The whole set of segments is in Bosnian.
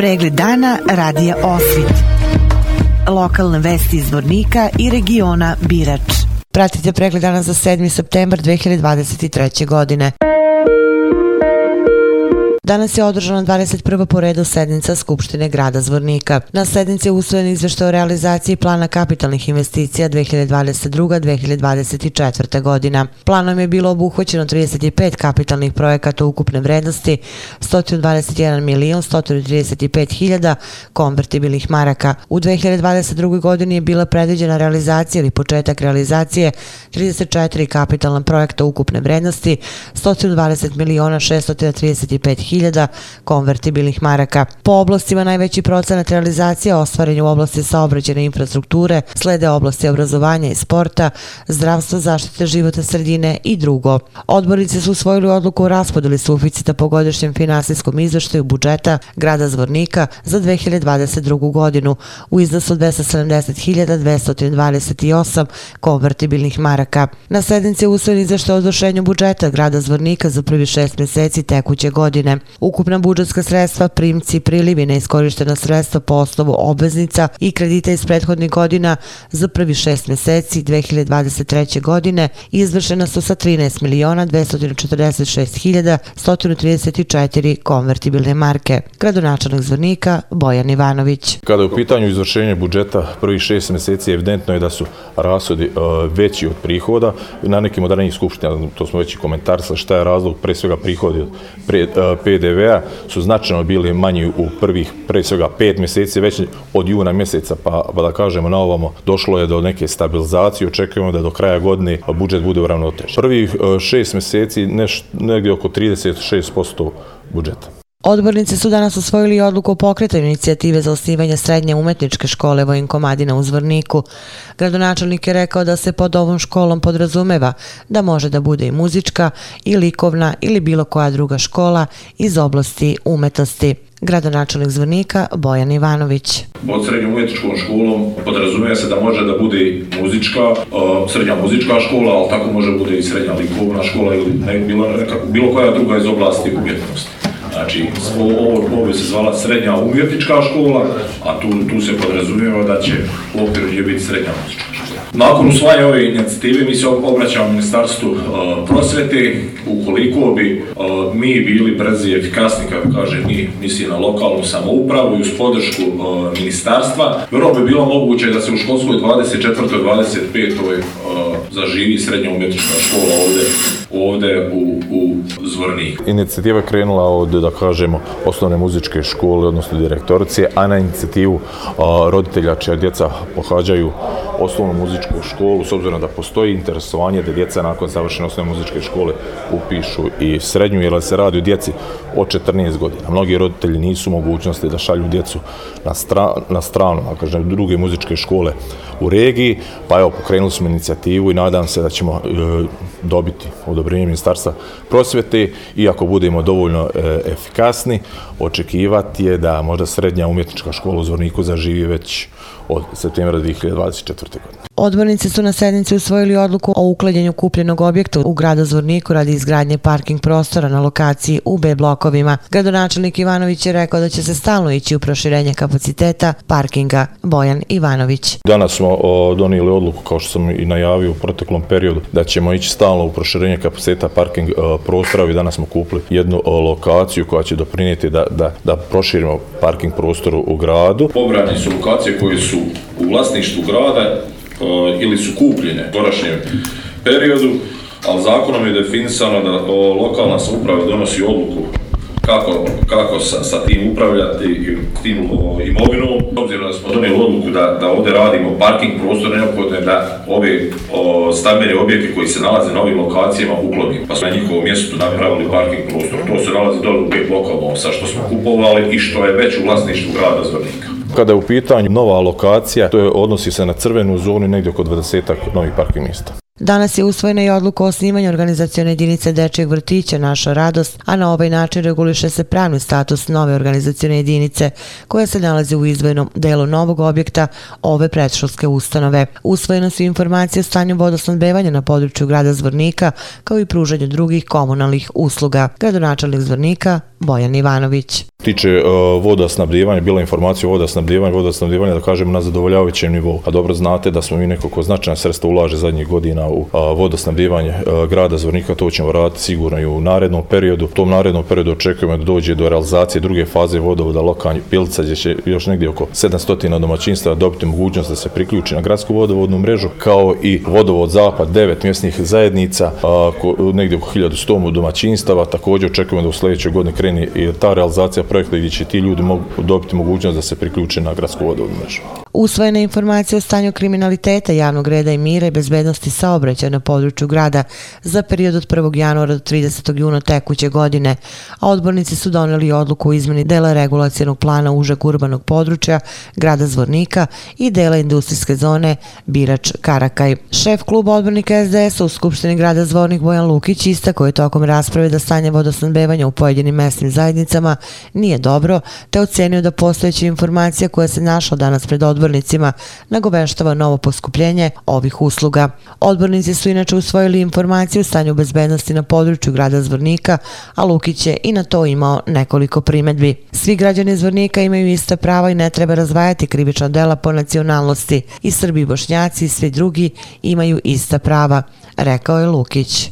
Pregled dana radija Osvit. Lokalne vesti iz Vornika i regiona Birač. Pratite pregled dana za 7. septembar 2023. godine. Danas je održana 21. po redu sednica Skupštine grada Zvornika. Na sednici je usvojen izveštaj o realizaciji plana kapitalnih investicija 2022-2024. godina. Planom je bilo obuhvaćeno 35 kapitalnih projekata ukupne vrednosti 121 milion 135 hiljada konvertibilnih maraka. U 2022. godini je bila predviđena realizacija ili početak realizacije 34 kapitalna projekta ukupne vrednosti 120 miliona 635 hiljada hiljada konvertibilnih maraka. Po oblastima najveći procenat realizacije ostvaren u oblasti saobrađene infrastrukture, slede oblasti obrazovanja i sporta, zdravstva, zaštite života sredine i drugo. Odbornici su usvojili odluku o raspodeli suficita po godišnjem finansijskom izveštaju budžeta grada Zvornika za 2022. godinu u iznosu 270.228 konvertibilnih maraka. Na sednici je usvojen izveštaj o izvršenju budžeta grada Zvornika za prvi šest mjeseci tekuće godine. Ukupna budžetska sredstva, primci, prilivi, neiskorištena sredstva po osnovu obveznica i kredita iz prethodnih godina za prvi šest meseci 2023. godine izvršena su sa 13 miliona 246 hiljada 134 konvertibilne marke. Gradonačanak zvornika Bojan Ivanović. Kada je u pitanju izvršenja budžeta prvi šest meseci, evidentno je da su rasodi e, veći od prihoda. Na nekim od ranijih skupština, to smo već i komentarisali, šta je razlog, pre svega prihodi od pre, e, PDV-a su značajno bili manji u prvih, pre svega, pet mjeseci, već od juna mjeseca, pa, pa da kažemo na ovamo, došlo je do neke stabilizacije, očekujemo da do kraja godine budžet bude uravnotežen. Prvih e, šest mjeseci neš, negdje oko 36% budžeta. Odbornici su danas osvojili odluku o pokretanju inicijative za osnivanje srednje umetničke škole Vojin Komadina u Zvorniku. Gradonačelnik je rekao da se pod ovom školom podrazumeva da može da bude i muzička, i likovna ili bilo koja druga škola iz oblasti umetnosti. Gradonačelnik Zvornika Bojan Ivanović. Pod srednjom umetničkom školom podrazumeva se da može da bude muzička, e, srednja muzička škola, ali tako može bude i srednja likovna škola ili bilo, bilo koja druga iz oblasti umjetnosti. Znači, ovo, ovo se zvala srednja umjetnička škola, a tu, tu se podrazumijeva da će u okviru nje biti srednja muzička škola. Nakon usvajanja ove inicijative mi se obraćamo ministarstvu e, uh, prosvete, ukoliko bi uh, mi bili brzi i efikasni, kako kaže mi, misli na lokalnu samoupravu i uz podršku uh, ministarstva, vrlo bi bilo moguće da se u školskoj 24. 25. Zaživi srednja umjetnička škola ovde, ovde u, u Zvorniku. Inicijativa krenula od, da kažemo, osnovne muzičke škole, odnosno direktorice, a na inicijativu roditelja čija djeca pohađaju osnovnu muzičku školu, s obzirom da postoji interesovanje da djeca nakon završene osnovne muzičke škole upišu i srednju, jer se radi o djeci od 14 godina. Mnogi roditelji nisu mogućnosti da šalju djecu na, stra, na stranu, a kažem, druge muzičke škole u regiji, pa evo, pokrenuli smo inicijativu i nadam se da ćemo e, dobiti odobrenje ministarstva prosvete i ako budemo dovoljno e, efikasni, očekivati je da možda srednja umjetnička škola u Zvorniku zaživi već od septembra 2024. godine. Odbornici su na sednici usvojili odluku o uklanjanju kupljenog objekta u gradu Zvorniku radi izgradnje parking prostora na lokaciji u B blokovima. Gradonačelnik Ivanović je rekao da će se stalno ići u proširenje kapaciteta parkinga. Bojan Ivanović. Danas smo donijeli odluku, kao što sam i najavio u proteklom periodu, da ćemo ići stalno u proširenje kapaciteta parking prostora i danas smo kupili jednu lokaciju koja će doprinijeti da, da, da proširimo parking prostor u gradu. Pobrani su lokacije koje su u vlasništvu grada E, ili su kupljene u porašnjem periodu, ali zakonom je definisano da lokalna samouprava donosi odluku kako, kako sa, sa tim upravljati i tim o, imovinom. Obzirom da smo donijeli odluku da, da ovdje radimo parking prostor, neophodno je da ove o, stambene objekte koji se nalaze na ovim lokacijama uklonimo. Pa smo na njihovom mjestu napravili parking prostor. To se nalazi dole u pet blokova sa što smo kupovali i što je već u vlasništvu grada Zvrnika. Kada je u pitanju nova lokacija, to je odnosi se na crvenu zonu negdje oko 20 novih parking mjesta. Danas je usvojena i odluka o osnivanju organizacione jedinice Dečijeg vrtića Naša radost, a na ovaj način reguliše se pravni status nove organizacione jedinice koja se nalazi u izvojnom delu novog objekta ove predškolske ustanove. Usvojena su informacije o stanju vodosnadbevanja na području grada Zvornika kao i pružanju drugih komunalnih usluga. Gradonačelnik Zvornika Bojan Ivanović. tiče e, uh, voda snabdjevanja, bila informacija o voda snabdjevanja, voda snabdjevanja, da kažemo, na zadovoljavajućem nivou. A dobro znate da smo mi nekoliko značajna sredstva ulaže zadnjih godina u vodosnabdivanje grada Zvornika, to ćemo raditi sigurno i u narednom periodu. U tom narednom periodu očekujemo da dođe do realizacije druge faze vodovoda lokanje Pilica, gdje će još negdje oko 700 domaćinstva dobiti mogućnost da se priključi na gradsku vodovodnu mrežu, kao i vodovod Zapad, devet mjesnih zajednica, negdje oko 1100 domaćinstava. Također očekujemo da u sljedećoj godini kreni i ta realizacija projekta gdje će ti ljudi mogu dobiti mogućnost da se priključe na gradsku vodovodnu mrežu. Usvojene informacije o stanju kriminaliteta, javnog reda i mira i bezbednosti saobraćaja na području grada za period od 1. januara do 30. juna tekuće godine, a odbornici su doneli odluku o izmeni dela regulacijenog plana užeg urbanog područja grada Zvornika i dela industrijske zone Birač Karakaj. Šef kluba odbornika SDS u Skupštini grada Zvornik Bojan Lukić istako je tokom rasprave da stanje vodosnadbevanja u pojedinim mesnim zajednicama nije dobro, te ocenio da postojeća informacija koja se našla danas pred odbornicima nagoveštava novo poskupljenje ovih usluga. Odbornici su inače usvojili informaciju o stanju bezbednosti na području grada Zvornika, a Lukić je i na to imao nekoliko primedbi. Svi građani Zvornika imaju ista prava i ne treba razvajati krivična dela po nacionalnosti. I Srbi i Bošnjaci i svi drugi imaju ista prava, rekao je Lukić.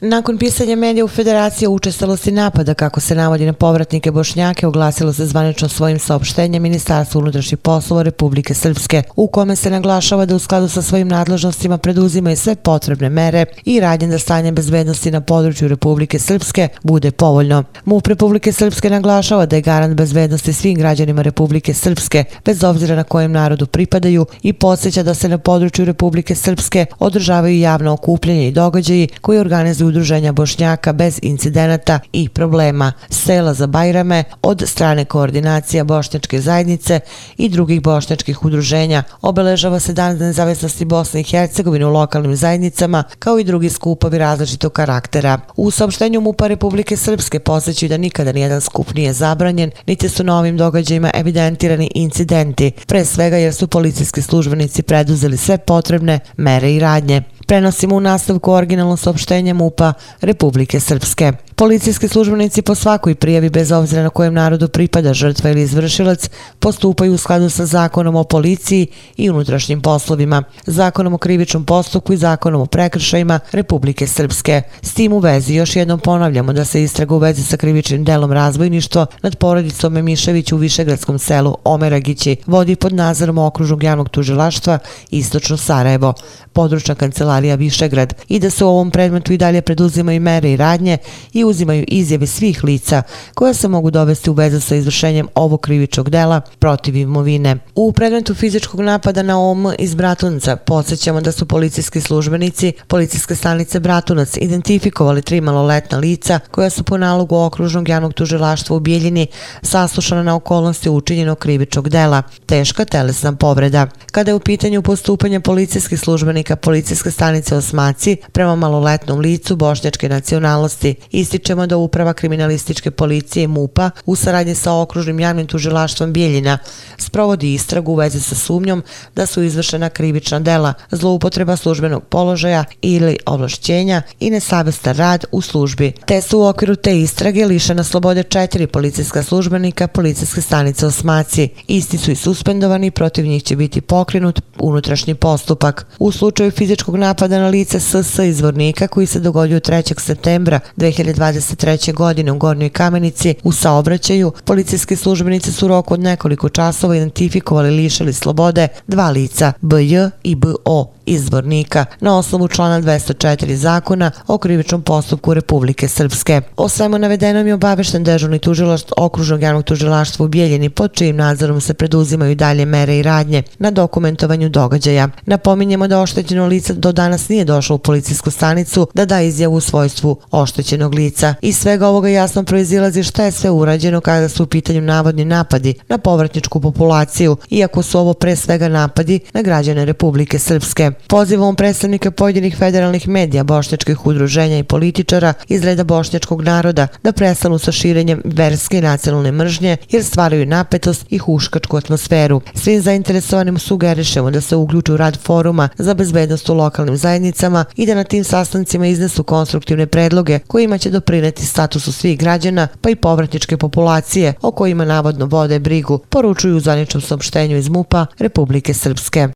Nakon pisanja medija u Federaciji učestalo učestalosti napada kako se navodi na povratnike Bošnjake oglasilo se zvanično svojim saopštenjem Ministarstvo unutrašnjih poslova Republike Srpske u kome se naglašava da u skladu sa svojim nadležnostima preduzimaju sve potrebne mere i radnje da stanje bezbednosti na području Republike Srpske bude povoljno. MUP Republike Srpske naglašava da je garant bezbednosti svim građanima Republike Srpske bez obzira na kojem narodu pripadaju i podsjeća da se na području Republike Srpske održavaju javno okupljanje i događaji koji organizuju udruženja Bošnjaka bez incidenata i problema sela za Bajrame od strane koordinacija Bošnjačke zajednice i drugih bošnjačkih udruženja. Obeležava se dan nezavisnosti Bosne i Hercegovine u lokalnim zajednicama kao i drugi skupovi različitog karaktera. U saopštenju MUPA Republike Srpske posjećaju da nikada nijedan skup nije zabranjen, niti su na ovim događajima evidentirani incidenti, pre svega jer su policijski službenici preduzeli sve potrebne mere i radnje prenosimo u nastavku originalno saopštenje MUPA Republike Srpske. Policijski službenici po svakoj prijavi bez obzira na kojem narodu pripada žrtva ili izvršilac postupaju u skladu sa zakonom o policiji i unutrašnjim poslovima, zakonom o krivičnom postupku i zakonom o prekršajima Republike Srpske. S tim u vezi još jednom ponavljamo da se istraga u vezi sa krivičnim delom razvojništvo nad porodicom Memišević u Višegradskom selu Omeragići vodi pod nadzorom okružnog javnog tužilaštva Istočno Sarajevo, područna kancelarija Višegrad i da se u ovom predmetu i dalje preduzimaju mere i radnje i uzimaju izjave svih lica koja se mogu dovesti u vezu sa izvršenjem ovog krivičnog dela protiv imovine. U predmetu fizičkog napada na OM iz Bratunca podsjećamo da su policijski službenici policijske stanice Bratunac identifikovali tri maloletna lica koja su po nalogu okružnog javnog tužilaštva u Bijeljini saslušana na okolnosti učinjenog krivičnog dela, teška telesna povreda. Kada je u pitanju postupanja policijskih službenika policijske stanice stanice Osmaci prema maloletnom licu bošnjačke nacionalnosti, ističemo da uprava kriminalističke policije MUPA u saradnji sa okružnim javnim tužilaštvom Bijeljina sprovodi istragu u vezi sa sumnjom da su izvršena krivična dela, zloupotreba službenog položaja ili ovlašćenja i nesavestan rad u službi. Te su u okviru te istrage lišena slobode četiri policijska službenika policijske stanice Osmaci. Isti su i suspendovani protiv njih će biti pokrenut unutrašnji postupak. U slučaju fizičkog napada na lice SS izvornika koji se dogodio 3. septembra 2023. godine u Gornjoj kamenici u saobraćaju, policijski službenici su roku od nekoliko časova identifikovali lišali slobode dva lica, BJ i BO, izbornika na osnovu člana 204 zakona o krivičnom postupku Republike Srpske. O svemu navedenom je obavešten dežurni tužilaštvo okružnog javnog tužilaštva u Bijeljini pod čijim nadzorom se preduzimaju dalje mere i radnje na dokumentovanju događaja. Napominjemo da oštećeno lice do danas nije došlo u policijsku stanicu da da izjavu u svojstvu oštećenog lica. Iz svega ovoga jasno proizilazi šta je sve urađeno kada su u pitanju navodni napadi na povratničku populaciju, iako su ovo pre svega napadi na građane Republike Srpske. Pozivom predstavnika pojedinih federalnih medija, bošnjačkih udruženja i političara iz reda bošnjačkog naroda da prestanu sa širenjem verske i nacionalne mržnje jer stvaraju napetost i huškačku atmosferu. Svim zainteresovanim sugerišemo da se uključu u rad foruma za bezbednost u lokalnim zajednicama i da na tim sastancima iznesu konstruktivne predloge kojima će doprineti statusu svih građana pa i povratničke populacije o kojima navodno vode brigu, poručuju u zaničnom saopštenju iz MUPA Republike Srpske.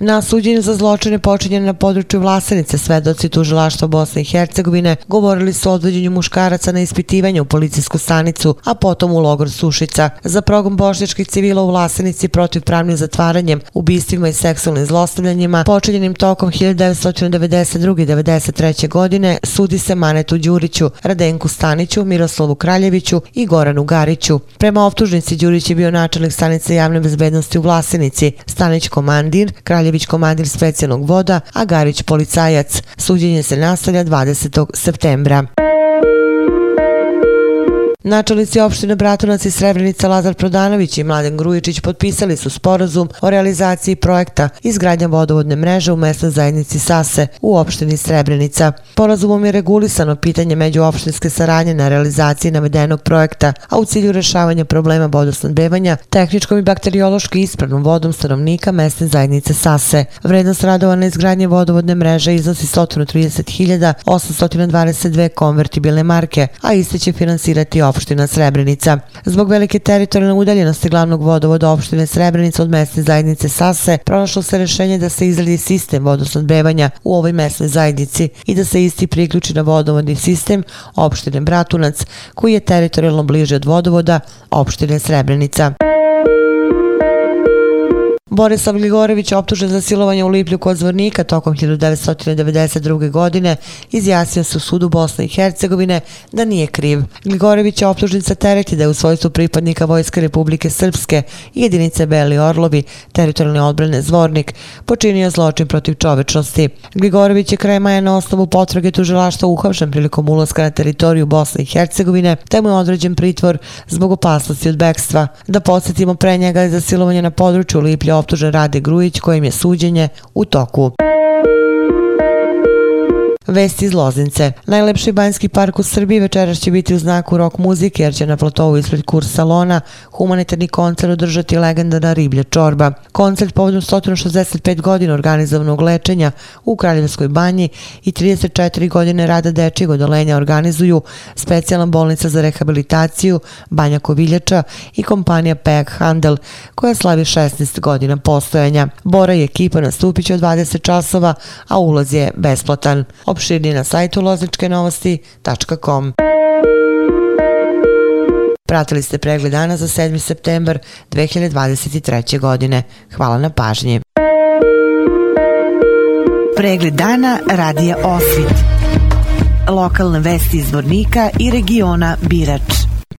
Na suđenju za zločine počinjene na području Vlasenice, svedoci tužilaštva Bosne i Hercegovine govorili su o odvođenju muškaraca na ispitivanje u policijsku stanicu, a potom u logor Sušica. Za progom bošnjačkih civila u Vlasenici protiv pravnim zatvaranjem, ubistvima i seksualnim zlostavljanjima, počinjenim tokom 1992-1993. godine, sudi se Manetu Đuriću, Radenku Staniću, Miroslavu Kraljeviću i Goranu Gariću. Prema optužnici Đurić je bio načelnik stanice javne bezbednosti u Vlasenici, Stanić komandir, Kraljević Kraljević komandir specijalnog voda, a Garić policajac. Suđenje se nastavlja 20. septembra. Načelnici opštine Bratunac i Srebrenica Lazar Prodanović i Mladen Grujičić potpisali su sporazum o realizaciji projekta izgradnja vodovodne mreže u mesnoj zajednici Sase u opštini Srebrenica. Porazumom je regulisano pitanje međuopštinske saradnje na realizaciji navedenog projekta, a u cilju rešavanja problema vodosnadbevanja tehničkom i bakteriološki ispravnom vodom stanovnika mesne zajednice Sase. Vrednost radova na izgradnje vodovodne mreže iznosi 130.822 konvertibilne marke, a iste će finansirati opština opština Srebrenica. Zbog velike teritorijalne udaljenosti glavnog vodovoda opštine Srebrenica od mesne zajednice Sase, pronašlo se rešenje da se izradi sistem vodosnodbevanja u ovoj mesnoj zajednici i da se isti priključi na vodovodni sistem opštine Bratunac, koji je teritorijalno bliže od vodovoda opštine Srebrenica. Borislav Gligorević, optužen za silovanje u Liplju kod zvornika tokom 1992. godine, izjasnio se u sudu Bosne i Hercegovine da nije kriv. Gligorević je optužen sa tereti da je u svojstvu pripadnika Vojske Republike Srpske i jedinice Beli Orlovi, teritorijalne odbrane Zvornik, počinio zločin protiv čovečnosti. Gligorević je kraj maja na osnovu potrage tužilaštva uhapšen prilikom ulaska na teritoriju Bosne i Hercegovine, te mu je određen pritvor zbog opasnosti od bekstva. Da podsjetimo pre njega je za silovanje na području Liplja optužen Rade Grujić kojem je suđenje u toku. Vesti iz Loznice. Najlepši banjski park u Srbiji večeras će biti u znaku rock muzike jer će na platovu ispred kurs salona humanitarni koncert održati legendana riblja čorba. Koncert povodom 165 godina organizovanog lečenja u Kraljevskoj banji i 34 godine rada dečijeg odolenja organizuju specijalna bolnica za rehabilitaciju Banja Koviljača i kompanija Peak Handel koja slavi 16 godina postojanja. Bora i ekipa nastupit će od 20 časova, a ulaz je besplatan opširni na sajtu lozničkenovosti.com. Pratili ste pregled dana za 7. septembar 2023. godine. Hvala na pažnji. Pregled dana radija Osvit. Lokalne vesti iz Vornika i regiona Birač.